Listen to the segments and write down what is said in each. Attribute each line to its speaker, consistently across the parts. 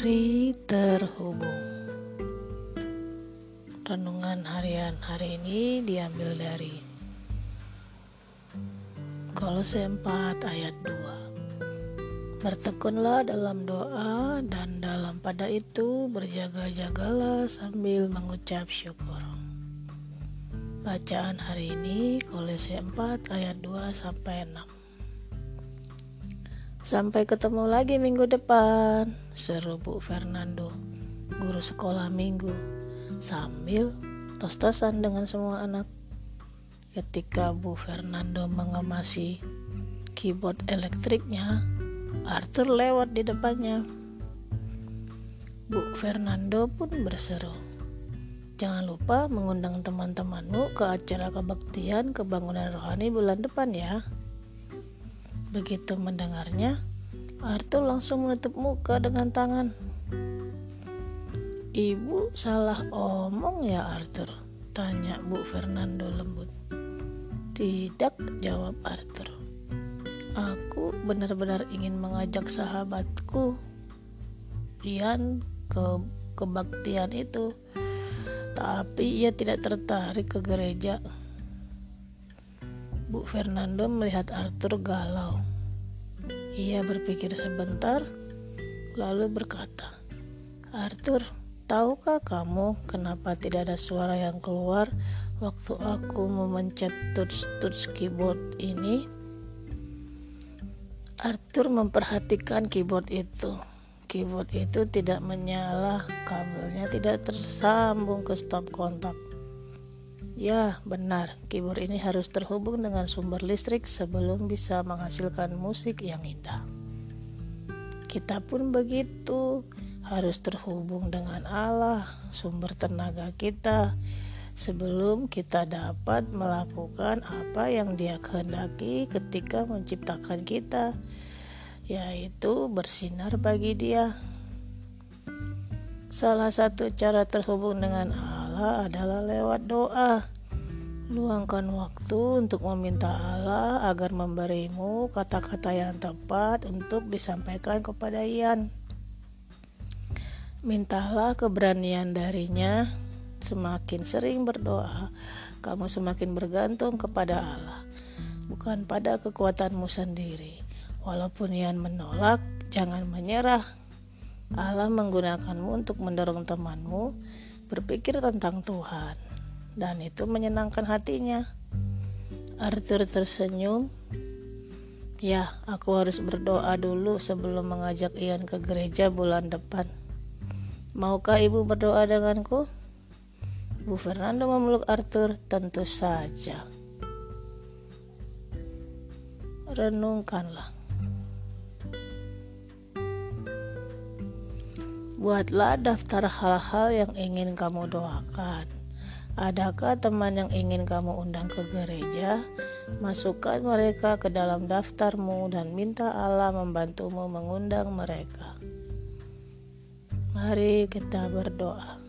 Speaker 1: Mari terhubung. Renungan harian hari ini diambil dari Kolose 4 ayat 2. Bertekunlah dalam doa dan dalam pada itu berjaga-jagalah sambil mengucap syukur. Bacaan hari ini Kolose 4 ayat 2 sampai 6. Sampai ketemu lagi minggu depan, seru Bu Fernando, guru sekolah minggu, sambil tos-tosan dengan semua anak. Ketika Bu Fernando mengemasi keyboard elektriknya, Arthur lewat di depannya. Bu Fernando pun berseru, Jangan lupa mengundang teman-temanmu ke acara kebaktian kebangunan rohani bulan depan ya. Begitu mendengarnya, Arthur langsung menutup muka dengan tangan. Ibu salah omong ya Arthur? Tanya Bu Fernando lembut. Tidak, jawab Arthur. Aku benar-benar ingin mengajak sahabatku Ian ke kebaktian itu. Tapi ia tidak tertarik ke gereja. Bu Fernando melihat Arthur galau. Ia berpikir sebentar, lalu berkata, "Arthur, tahukah kamu kenapa tidak ada suara yang keluar waktu aku memencet touch-touch keyboard ini?" Arthur memperhatikan keyboard itu. Keyboard itu tidak menyala, kabelnya tidak tersambung ke stop kontak. Ya, benar. Keyboard ini harus terhubung dengan sumber listrik sebelum bisa menghasilkan musik yang indah. Kita pun begitu, harus terhubung dengan Allah, sumber tenaga kita, sebelum kita dapat melakukan apa yang Dia kehendaki ketika menciptakan kita, yaitu bersinar bagi Dia. Salah satu cara terhubung dengan Allah adalah lewat doa. Luangkan waktu untuk meminta Allah agar memberimu kata-kata yang tepat untuk disampaikan kepada Ian. Mintalah keberanian darinya. Semakin sering berdoa, kamu semakin bergantung kepada Allah, bukan pada kekuatanmu sendiri. Walaupun Ian menolak, jangan menyerah. Allah menggunakanmu untuk mendorong temanmu berpikir tentang Tuhan, dan itu menyenangkan hatinya. Arthur tersenyum. Ya, aku harus berdoa dulu sebelum mengajak Ian ke gereja bulan depan. Maukah ibu berdoa denganku? Bu Fernando memeluk Arthur, tentu saja. Renungkanlah. Buatlah daftar hal-hal yang ingin kamu doakan. Adakah teman yang ingin kamu undang ke gereja? Masukkan mereka ke dalam daftarmu dan minta Allah membantumu mengundang mereka. Mari kita berdoa.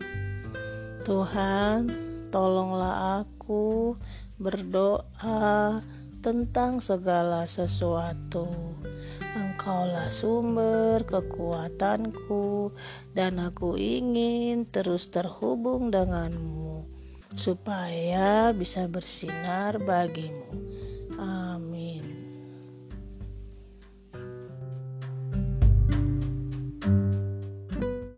Speaker 1: Tuhan, tolonglah aku berdoa tentang segala sesuatu. Engkaulah sumber kekuatanku, dan aku ingin terus terhubung denganmu, supaya bisa bersinar bagimu. Amin.